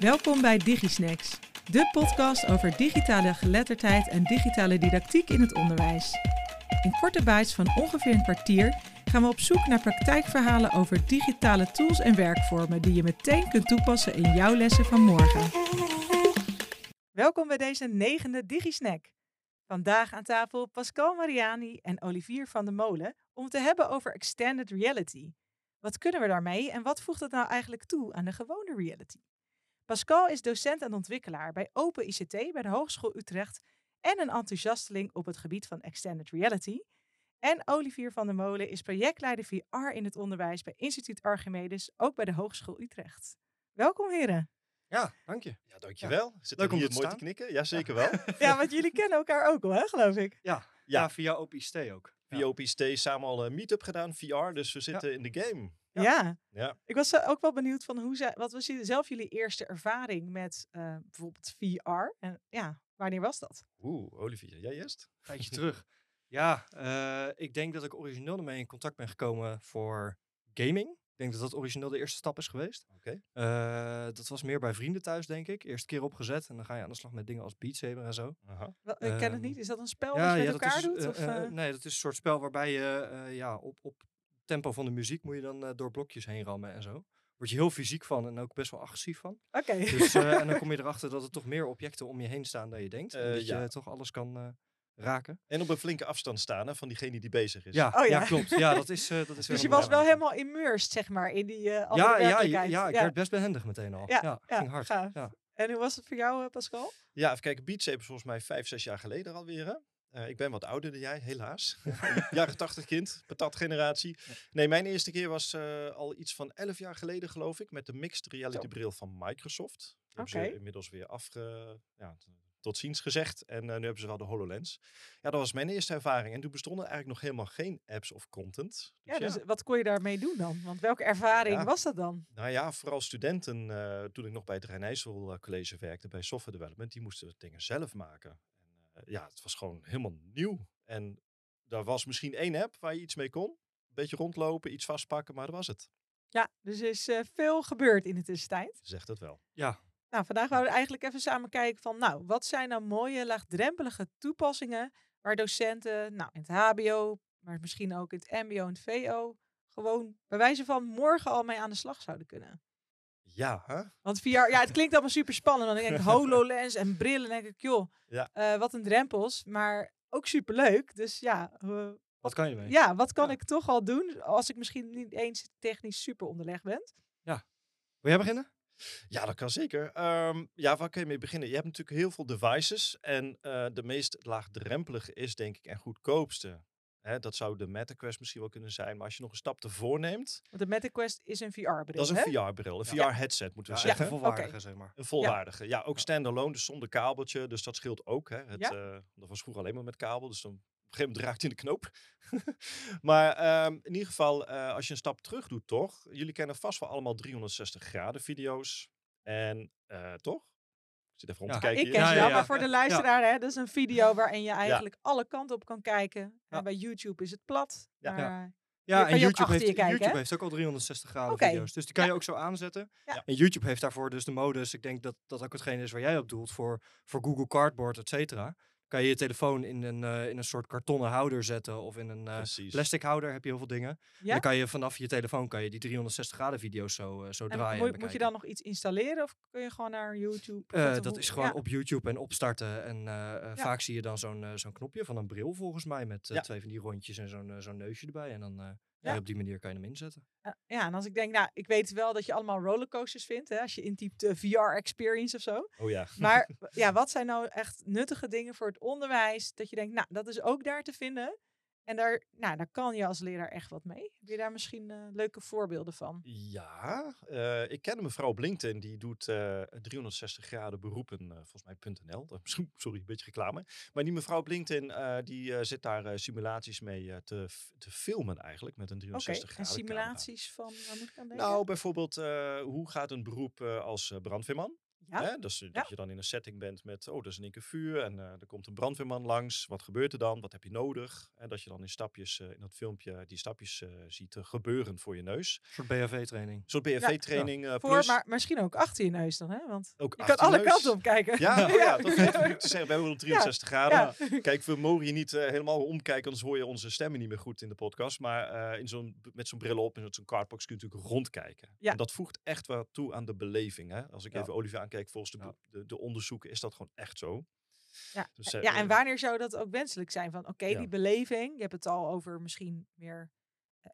Welkom bij DigiSnacks, de podcast over digitale geletterdheid en digitale didactiek in het onderwijs. In korte bites van ongeveer een kwartier gaan we op zoek naar praktijkverhalen over digitale tools en werkvormen die je meteen kunt toepassen in jouw lessen van morgen. Welkom bij deze negende DigiSnack. Vandaag aan tafel Pascal Mariani en Olivier van de Molen om te hebben over extended reality. Wat kunnen we daarmee en wat voegt het nou eigenlijk toe aan de gewone reality? Pascal is docent en ontwikkelaar bij Open ICT bij de Hogeschool Utrecht en een enthousiasteling op het gebied van extended reality. En Olivier van der Molen is projectleider VR in het onderwijs bij Instituut Archimedes, ook bij de Hogeschool Utrecht. Welkom heren. Ja, dank je. Ja, dankjewel. Zit Leuk er om hier te mooi te knikken? Ja, zeker wel. Ja, want jullie kennen elkaar ook wel, hè, geloof ik. Ja, Ja. ja. via OpenICT ook. Via OPST samen al een meetup gedaan, VR, dus we zitten in de game. Ja. Ja. Ja. Ik was eh, ook wel benieuwd van hoe zij, wat was jullie- zelf jullie eerste ervaring met eh, bijvoorbeeld VR? En ja, wanneer was dat? Oeh, Olivier, jij eerst? Een tijdje terug. Ja, eh, ik denk dat ik origineel ermee in contact ben gekomen voor gaming. Ik denk dat dat origineel de eerste stap is geweest. Oké. Eh, dat was meer bij vrienden thuis, denk ik. Eerste keer opgezet en dan ga je aan de slag met dingen als Beat Saber en zo. Aha. Wel, Ik ken het Ehm, niet. Is dat een spel dat je met elkaar is, doet? of, nee, dat is een soort spel waarbij je eh, ja, op, op tempo van de muziek moet je dan eh, door blokjes heen rammen en zo. Word je heel fysiek van en ook best wel agressief van. Oké. Dus, eh, en dan kom je erachter dat er toch meer objecten om je heen staan dan je denkt. en Eh, dat ja. je toch alles kan eh, raken. En op een flinke afstand staan hè, van diegene die bezig is. Ja, Oh, ja. ja. klopt. Ja, dat is, eh, dat is dus je was wel helemaal immersed, zeg maar, in die eh andere Ja, ja, ja, ja, ik werd best behendig meteen al. Ja, Ja, ja, ging hard. En hoe was het voor jou, Pascal? Ja, even kijken. Beat Saber volgens mij vijf, zes jaar geleden alweer. Hè? Eh, ik ben wat ouder dan jij, helaas. Jaren tachtig kind, patatgeneratie. Nee, mijn eerste keer was eh, al iets van elf jaar geleden, geloof ik. Met de mixed reality Zo. bril van Microsoft. Oké. ze inmiddels weer afge... Ja, tot ziens gezegd. En eh, nu hebben ze wel de HoloLens. Ja, dat was mijn eerste ervaring. En toen bestonden eigenlijk nog helemaal geen apps of content. Ja, Dus dus wat kon je daarmee doen dan? Want welke ervaring Ja. was dat dan? Nou ja, vooral studenten, toen ik nog bij het Rijnijssel College werkte, bij software development, die moesten dingen zelf maken. Eh, ja, het was gewoon helemaal nieuw. En daar was misschien één app waar je iets mee kon. Een beetje rondlopen, iets vastpakken, maar dat was het. Ja, dus er is eh, veel gebeurd in de tussentijd. Zegt het wel. Ja, Nou, vandaag wouden we eigenlijk even samen kijken van, nou, wat zijn nou mooie, laagdrempelige toepassingen waar docenten, nou, in het HBO, maar misschien ook in het MBO en het VO, gewoon bij wijze van morgen al mee aan de slag zouden kunnen. Ja, hè? Want VR, ja, het klinkt allemaal super spannend. Dan denk ik HoloLens en brillen. Denk ik, joh, Ja. eh, wat een drempels, maar ook super leuk. Dus ja, eh, wat kan je ermee? ja, wat kan Ja. ik toch al doen als ik misschien niet eens technisch super onderlegd ben? Wil jij beginnen? Ja, dat kan zeker. Ehm, ja, waar kun je mee beginnen? Je hebt natuurlijk heel veel devices. En eh, de meest laagdrempelige is denk ik en goedkoopste. Hè, dat zou de MetaQuest misschien wel kunnen zijn. Maar als je nog een stap te voorneemt, Want de MetaQuest is een VR-bril, dat is een VR-bril. Een Ja. VR-headset moeten we Ja, zeggen. een volwaardige, zeg maar. Een volwaardige. Ja, ook standalone, dus zonder kabeltje. Dus dat scheelt ook. Hè. Het, Ja. eh, dat was vroeger alleen maar met kabel. Dus dan op een gegeven moment raakt hij in de knoop. maar ehm, in ieder geval, eh, als je een stap terug doet, toch? Jullie kennen vast wel allemaal 360 graden video's. En eh, toch? Ik zit even rond Ja. te kijken. Ik ken Ja, ze ja, wel, ja. maar voor de luisteraar, hè, dat is een video waarin je eigenlijk alle kanten op kan kijken. Ja. En bij YouTube is het plat. Ja. maar, Ja. Hier Ja, kan en YouTube, heeft, je kijken, YouTube heeft ook al 360 graden video's. Dus die kan Ja. je ook zo aanzetten. Ja. En YouTube heeft daarvoor dus de modus. Ik denk dat dat ook hetgeen is waar jij op doelt. Voor, voor Google Cardboard, et cetera. Kan je je telefoon in een, eh, in een soort kartonnen houder zetten. Of in een eh, plastic houder heb je heel veel dingen. En dan kan je vanaf je telefoon kan je die 360 graden video's zo, eh, zo En draaien. en moet, moet je dan nog iets installeren of kun je gewoon naar YouTube? Eh, dat hoe- is gewoon ja. op YouTube en opstarten. En Ja. vaak zie je dan zo'n zo'n knopje van een bril volgens mij. Met Ja. twee van die rondjes en zo'n zo'n neusje erbij. En dan eh, Ja. op die manier kan je hem inzetten. Ja, en als ik denk, nou, ik weet wel dat je allemaal rollercoasters vindt, hè, als je intypt eh, VR experience of zo. Oh ja. Maar ja, wat zijn nou echt nuttige dingen voor het onderwijs? Dat je denkt, nou, dat is ook daar te vinden. En daar, nou, daar kan je als leraar echt wat mee. Heb je daar misschien eh, leuke voorbeelden van? Ja, eh, ik ken een mevrouw op LinkedIn die doet eh 360 graden beroepen, eh, volgens mij .nl. Dat- misschien- Sorry, een beetje reclame. Maar die mevrouw op LinkedIn eh, die eh, zit daar eh, simulaties mee eh, te, te filmen eigenlijk met een Oké, 360 en graden camera. simulaties van, waar moet ik aan denken? Nou, bijvoorbeeld, eh, hoe gaat een beroep eh, als eh, brandweerman? Ja. Hè? Dus, dat je dan in een setting bent met, oh, er is in één keer vuur en eh, er komt een brandweerman langs. Wat gebeurt er dan? Wat heb je nodig? En dat je dan in stapjes, eh, in dat filmpje, die stapjes eh, ziet gebeuren voor je neus. Een soort BFV-training. Een soort BFV-training eh, Voor, plus maar misschien ook achter je neus dan, hè? Want ook je kan alle neus. kanten op kijken. Ja, oh ja, dat te zeggen. We hebben wel 63 graden. Ja. Kijk, we mogen hier niet helemaal omkijken, anders hoor je onze stemmen niet meer goed in de podcast. Maar eh, in zo'n, met zo'n bril op en met zo'n cardbox kun je natuurlijk rondkijken. Ja. En dat voegt echt wat toe aan de beleving. Hè? Als ik Ja. even Olivier aankijk, volgens de, Ja. de, de onderzoeken is dat gewoon echt zo. Ja. Dus, eh, ja, en eh, wanneer zou dat ook wenselijk zijn? Van oké, Ja. die beleving, je hebt het al over misschien meer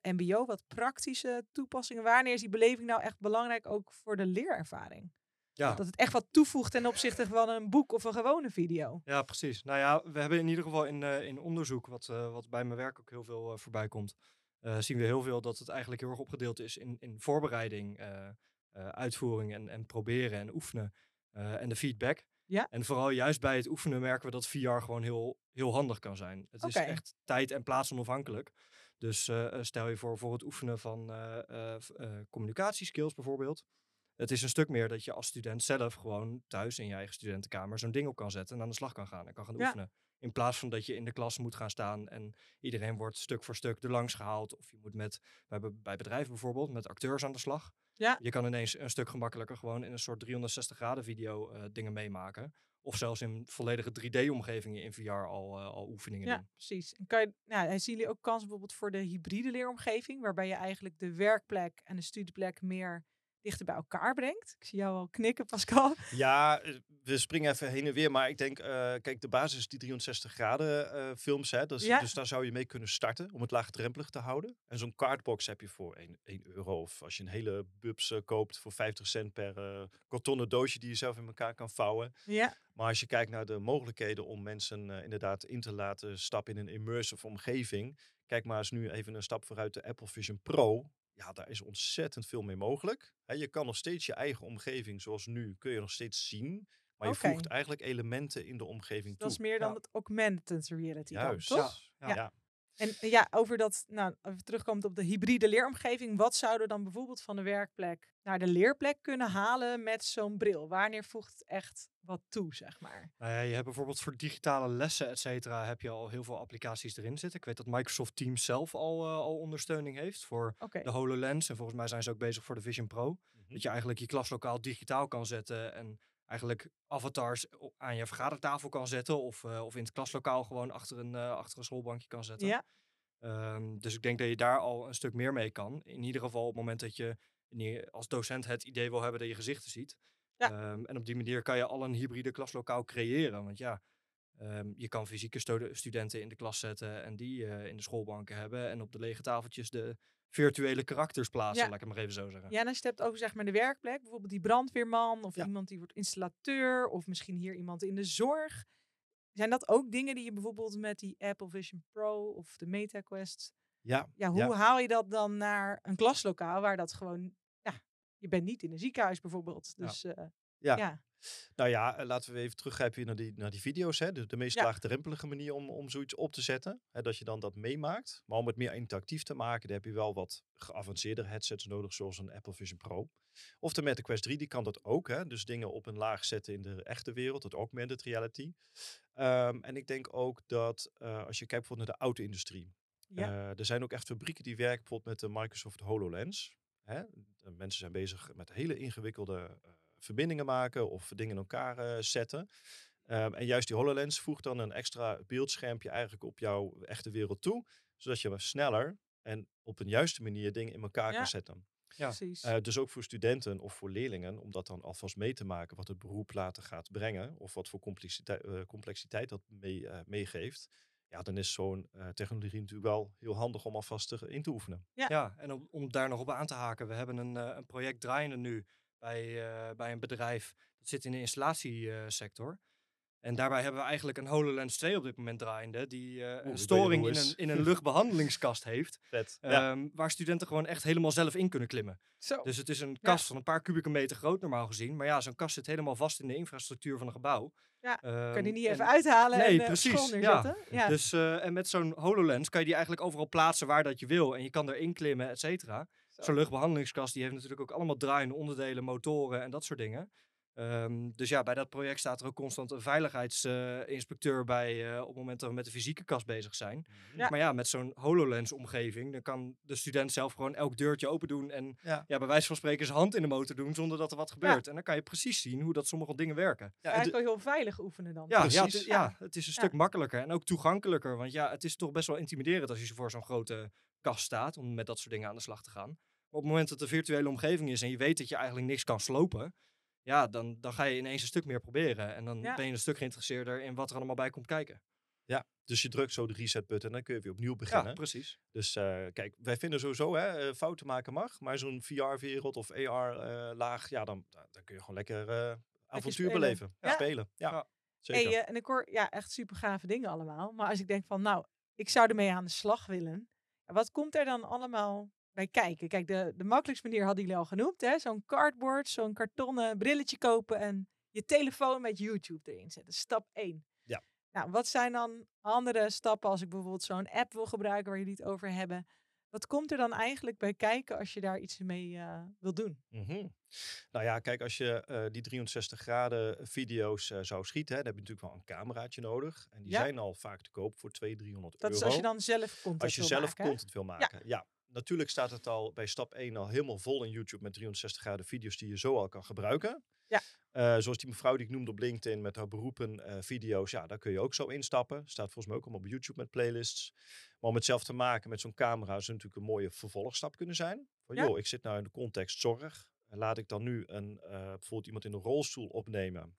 eh, MBO, wat praktische toepassingen. Wanneer is die beleving nou echt belangrijk ook voor de leerervaring? Ja. Dat het echt wat toevoegt ten opzichte van een boek of een gewone video. Ja, precies. Nou ja, we hebben in ieder geval in, eh, in onderzoek, wat, eh, wat bij mijn werk ook heel veel voorbij komt, eh, zien we heel veel dat het eigenlijk heel erg opgedeeld is in, in voorbereiding, eh, uitvoering en, en proberen en oefenen eh, en de feedback. Ja. En vooral juist bij het oefenen merken we dat VR gewoon heel, heel handig kan zijn. Het is echt tijd- en plaatsonafhankelijk. Dus eh, stel je voor voor het oefenen van communicatieskills bijvoorbeeld. Het is een stuk meer dat je als student zelf gewoon thuis in je eigen studentenkamer zo'n ding op kan zetten en aan de slag kan gaan en kan gaan Ja. oefenen. In plaats van dat je in de klas moet gaan staan en iedereen wordt stuk voor stuk er langs gehaald. Of je moet met, bij bedrijven bijvoorbeeld, met acteurs aan de slag. Ja. Je kan ineens een stuk gemakkelijker gewoon in een soort 360 graden video eh, dingen meemaken. Of zelfs in volledige 3D-omgevingen in VR al, eh, al oefeningen Ja, doen. precies. En kan je, nou, en zien jullie ook kans bijvoorbeeld voor de hybride leeromgeving, waarbij je eigenlijk de werkplek en de studieplek meer dichter bij elkaar brengt? Ik zie jou al knikken, Pascal. Ja, eh, we springen even heen en weer. Maar ik denk, eh, kijk, de basis is die 360 graden eh, films. Hè, dus, Ja. dus daar zou je mee kunnen starten om het laagdrempelig te houden. En zo'n cardbox heb je voor 1, 1 euro. Of als je een hele bubs koopt voor 50 cent per kartonnen doosje die je zelf in elkaar kan vouwen. Ja, Maar als je kijkt naar de mogelijkheden om mensen inderdaad in te laten stappen in een immersive omgeving. Kijk maar eens nu even een stap vooruit de Apple Vision Pro. Ja, daar is ontzettend veel mee mogelijk. Je kan nog steeds je eigen omgeving zoals nu, kun je nog steeds zien. Maar je voegt eigenlijk elementen in de omgeving dat is toe. meer dan Ja. het augmented reality dan, Juist. toch? Ja. Ja. Ja. En eh, ja, over dat, nou, even terugkomend op de hybride leeromgeving. Wat zouden we dan bijvoorbeeld van de werkplek naar de leerplek kunnen halen met zo'n bril? Wanneer voegt het echt wat toe, zeg maar? Nou ja, je hebt bijvoorbeeld voor digitale lessen, et cetera, heb je al heel veel applicaties erin zitten. Ik weet dat Microsoft Teams zelf al, eh, al ondersteuning heeft voor de HoloLens. En volgens mij zijn ze ook bezig voor de Vision Pro. Mhm. Dat je eigenlijk je klaslokaal digitaal kan zetten en eigenlijk avatars o- aan je vergadertafel kan zetten. Of, eh, of in het klaslokaal gewoon achter een, eh, achter een schoolbankje kan zetten. ja, Ehm, dus ik denk dat je daar al een stuk meer mee kan. In ieder geval op het moment dat je als docent het idee wil hebben dat je gezichten ziet. Ja. Ehm, en op die manier kan je al een hybride klaslokaal creëren. Want ja, ehm, je kan fysieke studenten in de klas zetten en die eh, in de schoolbanken hebben. En op de lege tafeltjes de virtuele karakters plaatsen, Ja. laat ik het maar even zo zeggen. ja, en als je het hebt over zeg maar de werkplek, bijvoorbeeld die brandweerman of Ja. iemand die wordt installateur of misschien hier iemand in de zorg. Zijn dat ook dingen die je bijvoorbeeld met die Apple Vision Pro of de Meta Quest Ja, ja, hoe haal je dat dan naar een klaslokaal waar dat gewoon, ja, je bent niet in een ziekenhuis bijvoorbeeld. Dus eh, Ja. ja. Nou ja, eh, laten we even teruggrijpen naar die, naar die video's. Hè. De, de meest Ja. laagdrempelige manier om, om zoiets op te zetten. Hè, dat je dan dat meemaakt. Maar om het meer interactief te maken, dan heb je wel wat geavanceerde headsets nodig, zoals een Apple Vision Pro. Of de Meta Quest 3, die kan dat ook. Hè. Dus dingen op een laag zetten in de echte wereld, dat augmented reality. Ehm, en ik denk ook dat eh, als je kijkt bijvoorbeeld naar de auto-industrie. Ja. eh, er zijn ook echt fabrieken die werken bijvoorbeeld met de Microsoft HoloLens. Hè? Mensen zijn bezig met hele ingewikkelde verbindingen maken of dingen in elkaar eh, zetten. Ehm, en juist die HoloLens voegt dan een extra beeldschermpje eigenlijk op jouw echte wereld toe. Zodat je wat sneller en op een juiste manier dingen in elkaar Ja. kan zetten. Ja. precies. Eh, dus ook voor studenten of voor leerlingen, om dat dan alvast mee te maken wat het beroep later gaat brengen. Of wat voor complexiteit, eh, complexiteit dat mee, eh, meegeeft. Ja, dan is zo'n eh, technologie natuurlijk wel heel handig om alvast te, in te oefenen. Ja. Ja, en om, om daar nog op aan te haken, we hebben een, eh, een project draaiende nu bij, eh, bij een bedrijf dat zit in de installatiesector. En daarbij hebben we eigenlijk een HoloLens 2 op dit moment draaiende, die eh, een storing in een, in een luchtbehandelingskast heeft, Vet. ehm, waar studenten gewoon echt helemaal zelf in kunnen klimmen. Zo. Dus het is een kast van een paar kubieke meter groot normaal gezien, maar ja, zo'n kast zit helemaal vast in de infrastructuur van een gebouw. Ja, kan je Ehm, die niet en- even uithalen nee, en eh, precies, school ja. neerzetten? Ja. Dus, eh, en met zo'n HoloLens kan je die eigenlijk overal plaatsen waar dat je wil. En je kan erin klimmen, et cetera. Zo. Zo'n luchtbehandelingskast die heeft natuurlijk ook allemaal draaiende onderdelen, motoren en dat soort dingen. Ehm, dus ja, bij dat project staat er ook constant een veiligheidsinspecteur bij uh, op het moment dat we met de fysieke kast bezig zijn. Ja. Maar ja, met zo'n HoloLens-omgeving, dan kan de student zelf gewoon elk deurtje open doen en Ja. ja. bij wijze van spreken zijn hand in de motor doen zonder dat er wat gebeurt. En dan kan je precies zien hoe dat sommige dingen werken. Ja, en Eigenlijk wel heel veilig oefenen dan. Ja, ja, het, Precies. is- ja, het is een Ja. stuk makkelijker en ook toegankelijker. Want ja, het is toch best wel intimiderend als je voor zo'n grote kast staat om met dat soort dingen aan de slag te gaan. Maar op het moment dat de virtuele omgeving is en je weet dat je eigenlijk niks kan slopen, ja, dan, dan ga je ineens een stuk meer proberen. En dan Ja. ben je een stuk geïnteresseerder in wat er allemaal bij komt kijken. ja, dus je drukt zo de reset button en dan kun je weer opnieuw beginnen. Ja, precies. Dus eh, kijk, wij vinden sowieso, hè, eh, fouten maken mag. Maar zo'n VR-wereld of AR-laag, ja, dan, dan kun je gewoon lekker eh, avontuur spelen. beleven. Ja. Spelen, ja. Ja. Zeker. Hey, eh, en ik hoor ja, echt super gave dingen allemaal. Maar als ik denk van, nou, ik zou ermee aan de slag willen. Wat komt er dan allemaal bij kijken? Kijk, de, de makkelijkste manier hadden jullie al genoemd. hè? Zo'n cardboard, zo'n kartonnen brilletje kopen en je telefoon met YouTube erin zetten. Stap 1. Ja. Nou, wat zijn dan andere stappen als ik bijvoorbeeld zo'n app wil gebruiken waar jullie het over hebben? Wat komt er dan eigenlijk bij kijken als je daar iets mee eh, wil doen? Mhm. Nou ja, kijk, als je eh, die 360 graden video's eh, zou schieten, hè, dan heb je natuurlijk wel een cameraatje nodig. En die Ja. zijn al vaak te koop voor 200, 300 Dat euro. is als je dan zelf content Als je wil zelf maken, content wil maken. Ja. Natuurlijk staat het al bij stap 1 al helemaal vol in YouTube met 360 graden video's die je zo al kan gebruiken. Ja. Eh, zoals die mevrouw die ik noemde op LinkedIn met haar beroepen eh, video's. Ja, daar kun je ook zo instappen. Staat volgens mij ook allemaal op YouTube met playlists. Maar om het zelf te maken met zo'n camera zou natuurlijk een mooie vervolgstap kunnen zijn. Van Ja. joh, ik zit nou in de context zorg. Laat ik dan nu een, eh, bijvoorbeeld iemand in een rolstoel opnemen.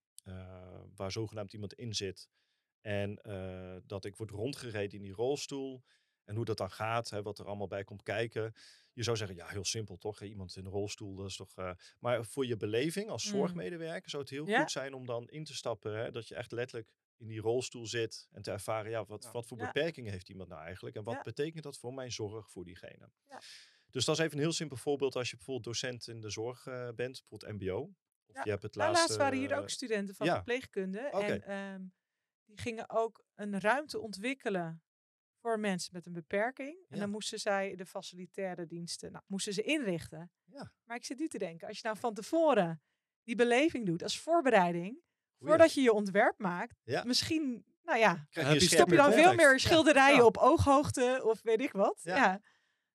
waar zogenaamd iemand in zit. En dat ik word rondgereden in die rolstoel. En hoe dat dan gaat, hè, wat er allemaal bij komt kijken. Je zou zeggen, ja, heel simpel toch? Iemand in een rolstoel, dat is toch... eh, Maar voor je beleving als Mm. zorgmedewerker zou het heel Ja. goed zijn om dan in te stappen. Hè, dat je echt letterlijk in die rolstoel zit en te ervaren, ja, wat, wat voor Ja. beperkingen heeft iemand nou eigenlijk? En wat Ja. betekent dat voor mijn zorg voor diegene? Ja. Dus dat is even een heel simpel voorbeeld als je bijvoorbeeld docent in de zorg eh, bent, bijvoorbeeld mbo. Of je hebt het Nou, laatste... laatst waren hier ook studenten van verpleegkunde. En ehm, die gingen ook een ruimte ontwikkelen voor mensen met een beperking. En Ja. dan moesten zij de facilitaire diensten, nou, moesten ze inrichten. Ja. Maar ik zit nu te denken, als je nou van tevoren die beleving doet als voorbereiding, Goeie. voordat je je ontwerp maakt, Ja. misschien, nou ja, Krijg je stap je dan veel meer schilderijen Ja. op ooghoogte of weet ik wat. Ja. Ja,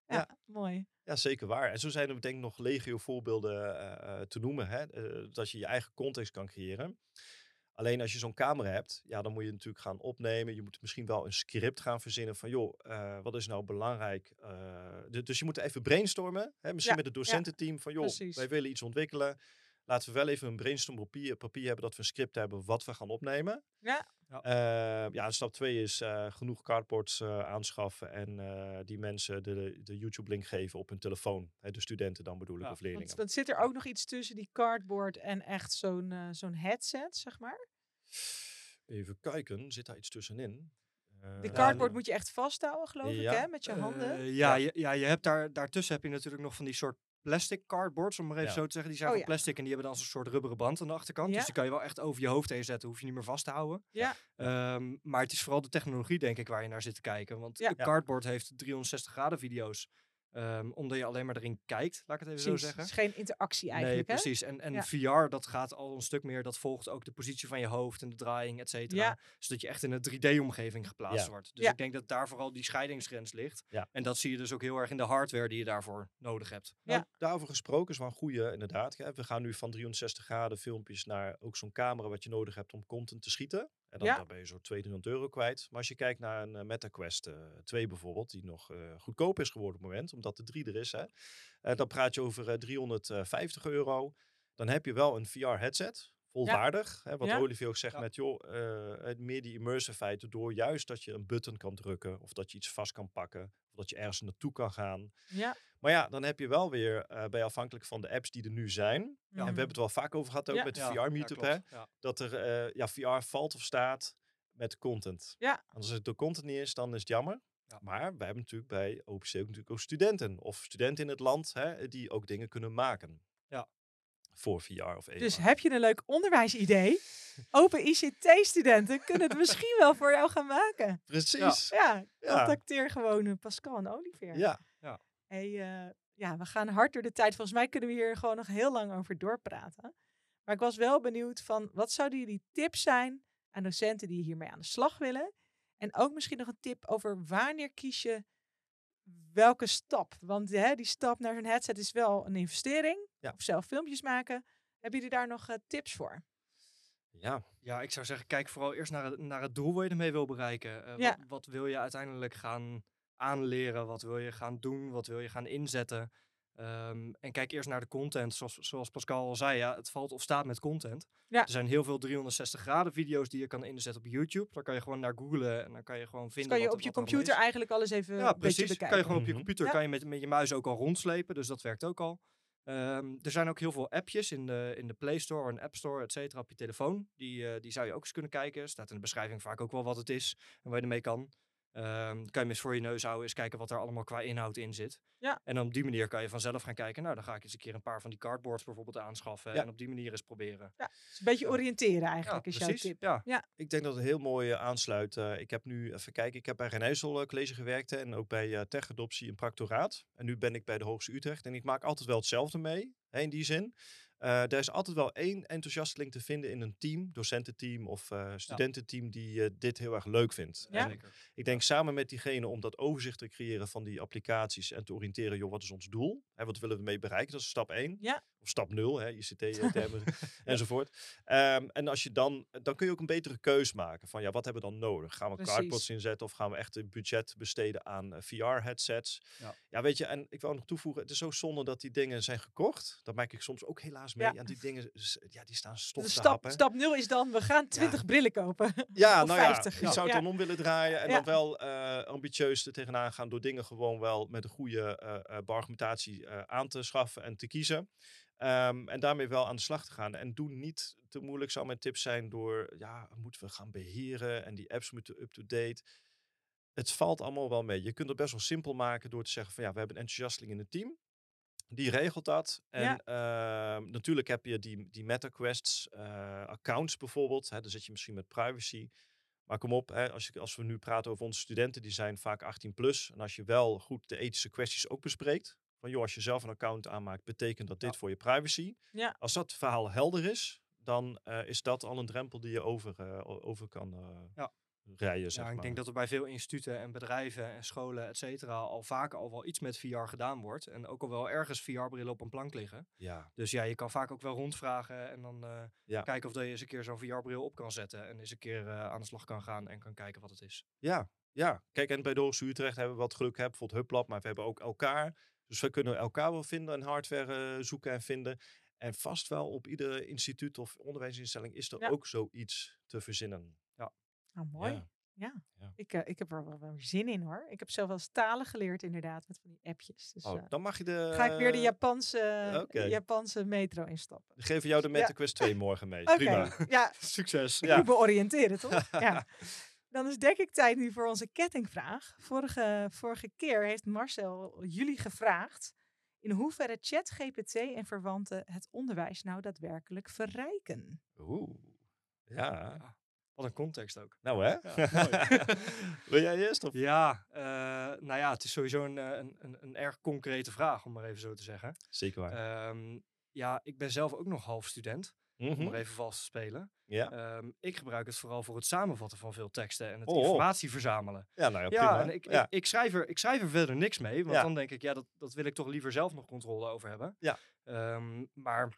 ja. Ja. mooi. Ja, zeker waar. En zo zijn er denk ik nog legio voorbeelden eh, eh, te noemen. Hè? eh, dat je je eigen context kan creëren. Alleen als je zo'n camera hebt, ja, dan moet je natuurlijk gaan opnemen. Je moet misschien wel een script gaan verzinnen van, joh, eh, wat is nou belangrijk? Eh, du- dus je moet even brainstormen. Hè? Misschien Ja, met het docententeam van, joh, precies. wij willen iets ontwikkelen. Laten we wel even een brainstorm papier, papier hebben dat we een script hebben wat we gaan opnemen. Ja. Ja. Eh, ja, stap twee is eh, genoeg cardboards eh, aanschaffen en eh, die mensen de, de YouTube-link geven op hun telefoon. Hè, de studenten dan bedoel ik, Ja, of leerlingen. Want, want zit er ook nog iets tussen die cardboard en echt zo'n zo'n headset, zeg maar? Even kijken, zit daar iets tussenin? De Eh, cardboard moet je echt vasthouden, geloof Ja. ik, hè? Met je handen. Eh, ja, Je, ja, je hebt daar, daartussen heb je natuurlijk nog van die soort plastic cardboards, om maar even Ja. zo te zeggen. Die zijn Oh, van ja. plastic en die hebben dan zo'n soort rubberen band aan de achterkant. Ja. Dus die kan je wel echt over je hoofd heen zetten, hoef je niet meer vast te houden. Ja. Ehm, maar het is vooral de technologie, denk ik, waar je naar zit te kijken. Want cardboard heeft 360 graden video's. Ehm, omdat je alleen maar erin kijkt, laat ik het even Precies. zo zeggen. Het is geen interactie eigenlijk, nee, hè? precies. En, en Ja. VR, dat gaat al een stuk meer, dat volgt ook de positie van je hoofd en de draaiing, et cetera. Ja. Zodat je echt in een 3D-omgeving geplaatst Ja. wordt. Dus Ja. ik denk dat daar vooral die scheidingsgrens ligt. Ja. En dat zie je dus ook heel erg in de hardware die je daarvoor nodig hebt. Ja. Nou, daarover gesproken is wel een goede, inderdaad. We gaan nu van 360 graden filmpjes naar ook zo'n camera wat je nodig hebt om content te schieten. En dan, Ja. dan ben je zo 200 euro kwijt. Maar als je kijkt naar een eh, Meta Quest eh, 2 bijvoorbeeld, die nog eh, goedkoop is geworden op het moment, omdat de 3 er is, hè, dan praat je over eh, 350 euro. Dan heb je wel een VR-headset, volwaardig. Hè, wat Ja. Olivier ook zegt Ja. met, joh, eh, het meer die immersive feiten door juist dat je een button kan drukken of dat je iets vast kan pakken of dat je ergens naartoe kan gaan. Ja. Maar ja, dan heb je wel weer, eh bij afhankelijk van de apps die er nu zijn. En we hebben het wel vaak over gehad ook Ja. met de Ja, VR-meetup, hè. Dat er, eh, ja, VR valt of staat met content. Ja. Als het de content niet is, dan is het jammer. Ja. Maar wij hebben natuurlijk bij OPC ook natuurlijk ook studenten. Of studenten in het land, hè, die ook dingen kunnen maken. Ja. Voor VR of AR. Dus heb je een leuk onderwijsidee? Open ICT-studenten kunnen het misschien wel voor jou gaan maken. Precies. Ja, Ja. contacteer gewoon eh, Pascal en Olivier. Ja. Hey, eh, ja, we gaan hard door de tijd. Volgens mij kunnen we hier gewoon nog heel lang over doorpraten. Maar ik was wel benieuwd van wat zouden jullie tips zijn aan docenten die hiermee aan de slag willen? En ook misschien nog een tip over wanneer kies je welke stap? Want hè, die stap naar zo'n headset is wel een investering. Ja. Of zelf filmpjes maken. Hebben jullie daar nog eh, tips voor? Ja, Ja, ik zou zeggen, kijk vooral eerst naar het, naar het doel waar je ermee wil bereiken. Eh, Ja. wat, wat wil je uiteindelijk gaan aanleren? Wat wil je gaan doen? Wat wil je gaan inzetten? Ehm, en kijk eerst naar de content. Zoals, zoals Pascal al zei, ja, het valt of staat met content. Ja. Er zijn heel veel 360 graden video's die je kan inzetten op YouTube. Daar kan je gewoon naar googlen en dan kan je gewoon Dus vinden kan je wat op je er computer eigenlijk alles even Ja, precies. bekijken? Kan je gewoon op je Mhm. computer Ja. kan je met, met je muis ook al rondslepen, dus dat werkt ook al. Ehm, er zijn ook heel veel appjes in de, in de Play Store en App Store, et cetera, op je telefoon. Die, eh, die zou je ook eens kunnen kijken. Staat in de beschrijving vaak ook wel wat het is en waar je ermee kan. Ehm, kan je eens voor je neus houden, eens kijken wat er allemaal qua inhoud in zit. Ja. En op die manier kan je vanzelf gaan kijken. Nou, dan ga ik eens een keer een paar van die cardboards bijvoorbeeld aanschaffen. Ja. En op die manier eens proberen. Dus een beetje Ja. oriënteren eigenlijk ja, is jouw tip. Ja. ik denk dat het heel mooi eh, aansluit. Eh, ik heb nu, even kijken, ik heb bij Renijssel College gewerkt en ook bij eh Tech Adoptie en Practoraat. En nu ben ik bij de Hoogste Utrecht en ik maak altijd wel hetzelfde mee, hè, in die zin. Eh er is altijd wel één enthousiasteling te vinden in een team, docententeam of eh, studententeam, die eh, dit heel erg leuk vindt. Ja. En ik denk samen met diegene om dat overzicht te creëren van die applicaties en te oriënteren, joh, wat is ons doel? Hè, wat willen we mee bereiken? Dat is stap 1. Ja. Of stap 0, hè, ICT-termen enzovoort. Ehm, en als je dan, dan kun je ook een betere keus maken van, ja, wat hebben we dan nodig? Gaan we Precies. cardboards inzetten of gaan we echt een budget besteden aan eh, VR-headsets? Ja. ja, weet je, en ik wil nog toevoegen, het is zo zonde dat die dingen zijn gekocht. Dat merk ik soms ook helaas mee. Ja. En die dingen, ja, die staan stof Dus te stap, happen. stap 0 is dan, we gaan 20 brillen kopen. Ja, nou 50. ja, ik zou het dan om willen draaien en dan wel eh, ambitieus er tegenaan gaan door dingen gewoon wel met een goede eh argumentatie aan te schaffen en te kiezen. Ehm, en daarmee wel aan de slag te gaan. En doe niet te moeilijk, zou mijn tip zijn, door, ja, moeten we gaan beheren en die apps moeten up-to-date. Het valt allemaal wel mee. Je kunt het best wel simpel maken door te zeggen van, ja, we hebben een enthousiasteling in het team. Die regelt dat. En Ja. ehm, natuurlijk heb je die, die MetaQuests eh, accounts bijvoorbeeld. Hè, dan zit je misschien met privacy. Maar kom op, hè, als, je, als we nu praten over onze studenten, die zijn vaak 18 plus. En als je wel goed de ethische kwesties ook bespreekt. Van joh, als je zelf een account aanmaakt, betekent dat dit Ja. voor je privacy. Ja. Als dat verhaal helder is, dan eh, is dat al een drempel die je over, eh, over kan eh, Ja. rijden. Zeg Ja, ik maar. denk dat er bij veel instituten en bedrijven en scholen, et cetera, al vaak al wel iets met VR gedaan wordt. En ook al wel ergens VR-brillen op een plank liggen. Ja, Dus ja, je kan vaak ook wel rondvragen en dan Ja. kijken of dat je eens een keer zo'n VR-bril op kan zetten. En eens een keer aan de slag kan gaan en kan kijken wat het is. ja, ja. Kijk, en bij Hogeschool Utrecht hebben we wat geluk, hè, bijvoorbeeld Hublab, maar we hebben ook elkaar. Dus we kunnen elkaar wel vinden en hardware eh, zoeken en vinden. En vast wel op ieder instituut of onderwijsinstelling is er Ja. ook zoiets te verzinnen. Nou, mooi. Ja. Ja, Ja. Ik, eh, ik heb er wel, wel zin in hoor. Ik heb zelf wel eens talen geleerd inderdaad met van die appjes. Dus Oh, eh, dan mag je de. ga ik weer de Japanse. Japanse metro instappen. We geven jou de Ja. MetaQuest 2 morgen mee. Prima. ja, Succes! ik Ja. moet me oriënteren toch? ja. Dan is denk ik tijd nu voor onze kettingvraag. Vorige, vorige keer heeft Marcel jullie gevraagd in hoeverre ChatGPT en verwanten het onderwijs nou daadwerkelijk verrijken. Oeh. Ja. Wat een context ook. Nou hè? Ja, mooi. Wil jij eerst? Of? Ja, eh, nou ja, het is sowieso een, eh, een, een, een erg concrete vraag, om maar even zo te zeggen. Zeker waar. Ehm, ja, ik ben zelf ook nog half student, om Mhm. maar even vast te spelen. Ja. Ehm, ik gebruik het vooral voor het samenvatten van veel teksten en het Oh, oh. informatie verzamelen. ja, nou ja, Ja, prima. en ik, ja. ik, ik, schrijf er, ik schrijf er verder niks mee, want Ja. dan denk ik, ja, dat, dat wil ik toch liever zelf nog controle over hebben. Ja. Ehm, maar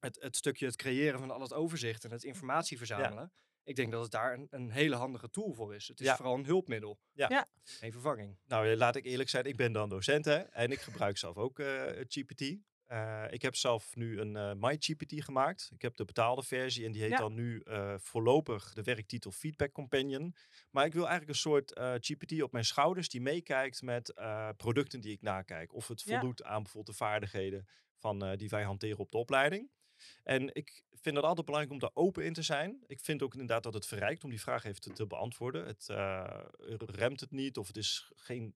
het, het stukje het creëren van al het overzicht en het informatie verzamelen, ik denk dat het daar een, een hele handige tool voor is. Het is Ja. vooral een hulpmiddel, Ja. Ja. geen vervanging. Nou, eh, laat ik eerlijk zijn, ik ben dan docent hè, en ik gebruik zelf ook eh, GPT. Eh, ik heb zelf nu een eh MyGPT gemaakt. Ik heb de betaalde versie en die heet Ja. dan nu eh, voorlopig de werktitel Feedback Companion. Maar ik wil eigenlijk een soort GPT op mijn schouders die meekijkt met producten die ik nakijk. Of het Ja. voldoet aan bijvoorbeeld de vaardigheden van, die wij hanteren op de opleiding. En ik vind het altijd belangrijk om daar open in te zijn. Ik vind ook inderdaad dat het verrijkt om die vraag even te, te beantwoorden. Het remt het niet of het is geen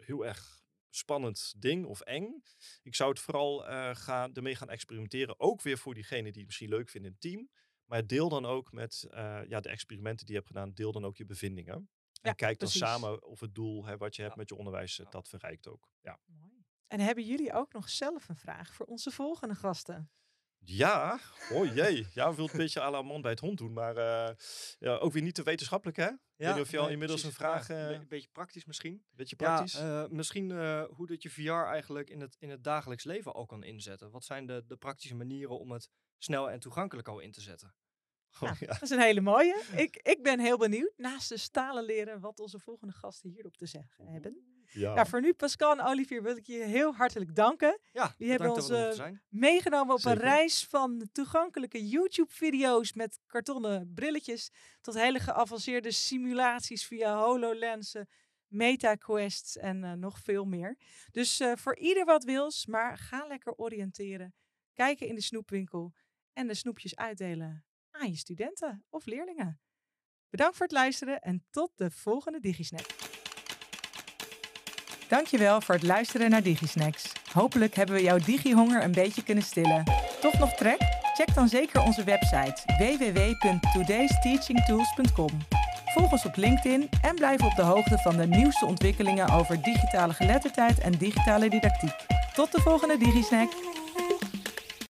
heel erg spannend ding of eng. Ik zou het vooral eh gaan, ermee gaan experimenteren. Ook weer voor diegenen die het misschien leuk vinden in het team. Maar deel dan ook met eh, ja, de experimenten die je hebt gedaan, deel dan ook je bevindingen. Ja, en kijk dan precies. samen of het doel hè, wat je hebt met je onderwijs, dat verrijkt ook. Ja. Mooi. En hebben jullie ook nog zelf een vraag voor onze volgende gasten? Ja, oh jee. Ja, we wilt een beetje à la man bij het hond doen, maar eh, ja, ook weer niet te wetenschappelijk, hè? Ik weet niet of je al nee, inmiddels precies. een vraag... Ja, eh, een be- beetje praktisch misschien. beetje praktisch? Ja, eh, misschien eh, hoe dat je VR eigenlijk in het, in het dagelijks leven al kan inzetten. Wat zijn de, de praktische manieren om het snel en toegankelijk al in te zetten? Oh, ja. Dat is een hele mooie. Ik, ik ben heel benieuwd, naast de stalen leren, wat onze volgende gasten hierop te zeggen hebben. Ja. Nou, voor nu, Pascal en Olivier, wil ik je heel hartelijk danken. Ja, Die hebben ons, zijn. Meegenomen op Zeker. een reis van toegankelijke YouTube-video's met kartonnen brilletjes tot hele geavanceerde simulaties via HoloLensen, MetaQuests en eh, nog veel meer. Dus eh, voor ieder wat wils, maar ga lekker oriënteren. Kijken in de snoepwinkel en de snoepjes uitdelen aan je studenten of leerlingen. Bedankt voor het luisteren en tot de volgende DigiSnack. Dankjewel voor het luisteren naar DigiSnacks. Hopelijk hebben we jouw digihonger een beetje kunnen stillen. Toch nog trek? Check dan zeker onze website www.todaysteachingtools.com. Volg ons op LinkedIn en blijf op de hoogte van de nieuwste ontwikkelingen over digitale geletterdheid en digitale didactiek. Tot de volgende DigiSnack.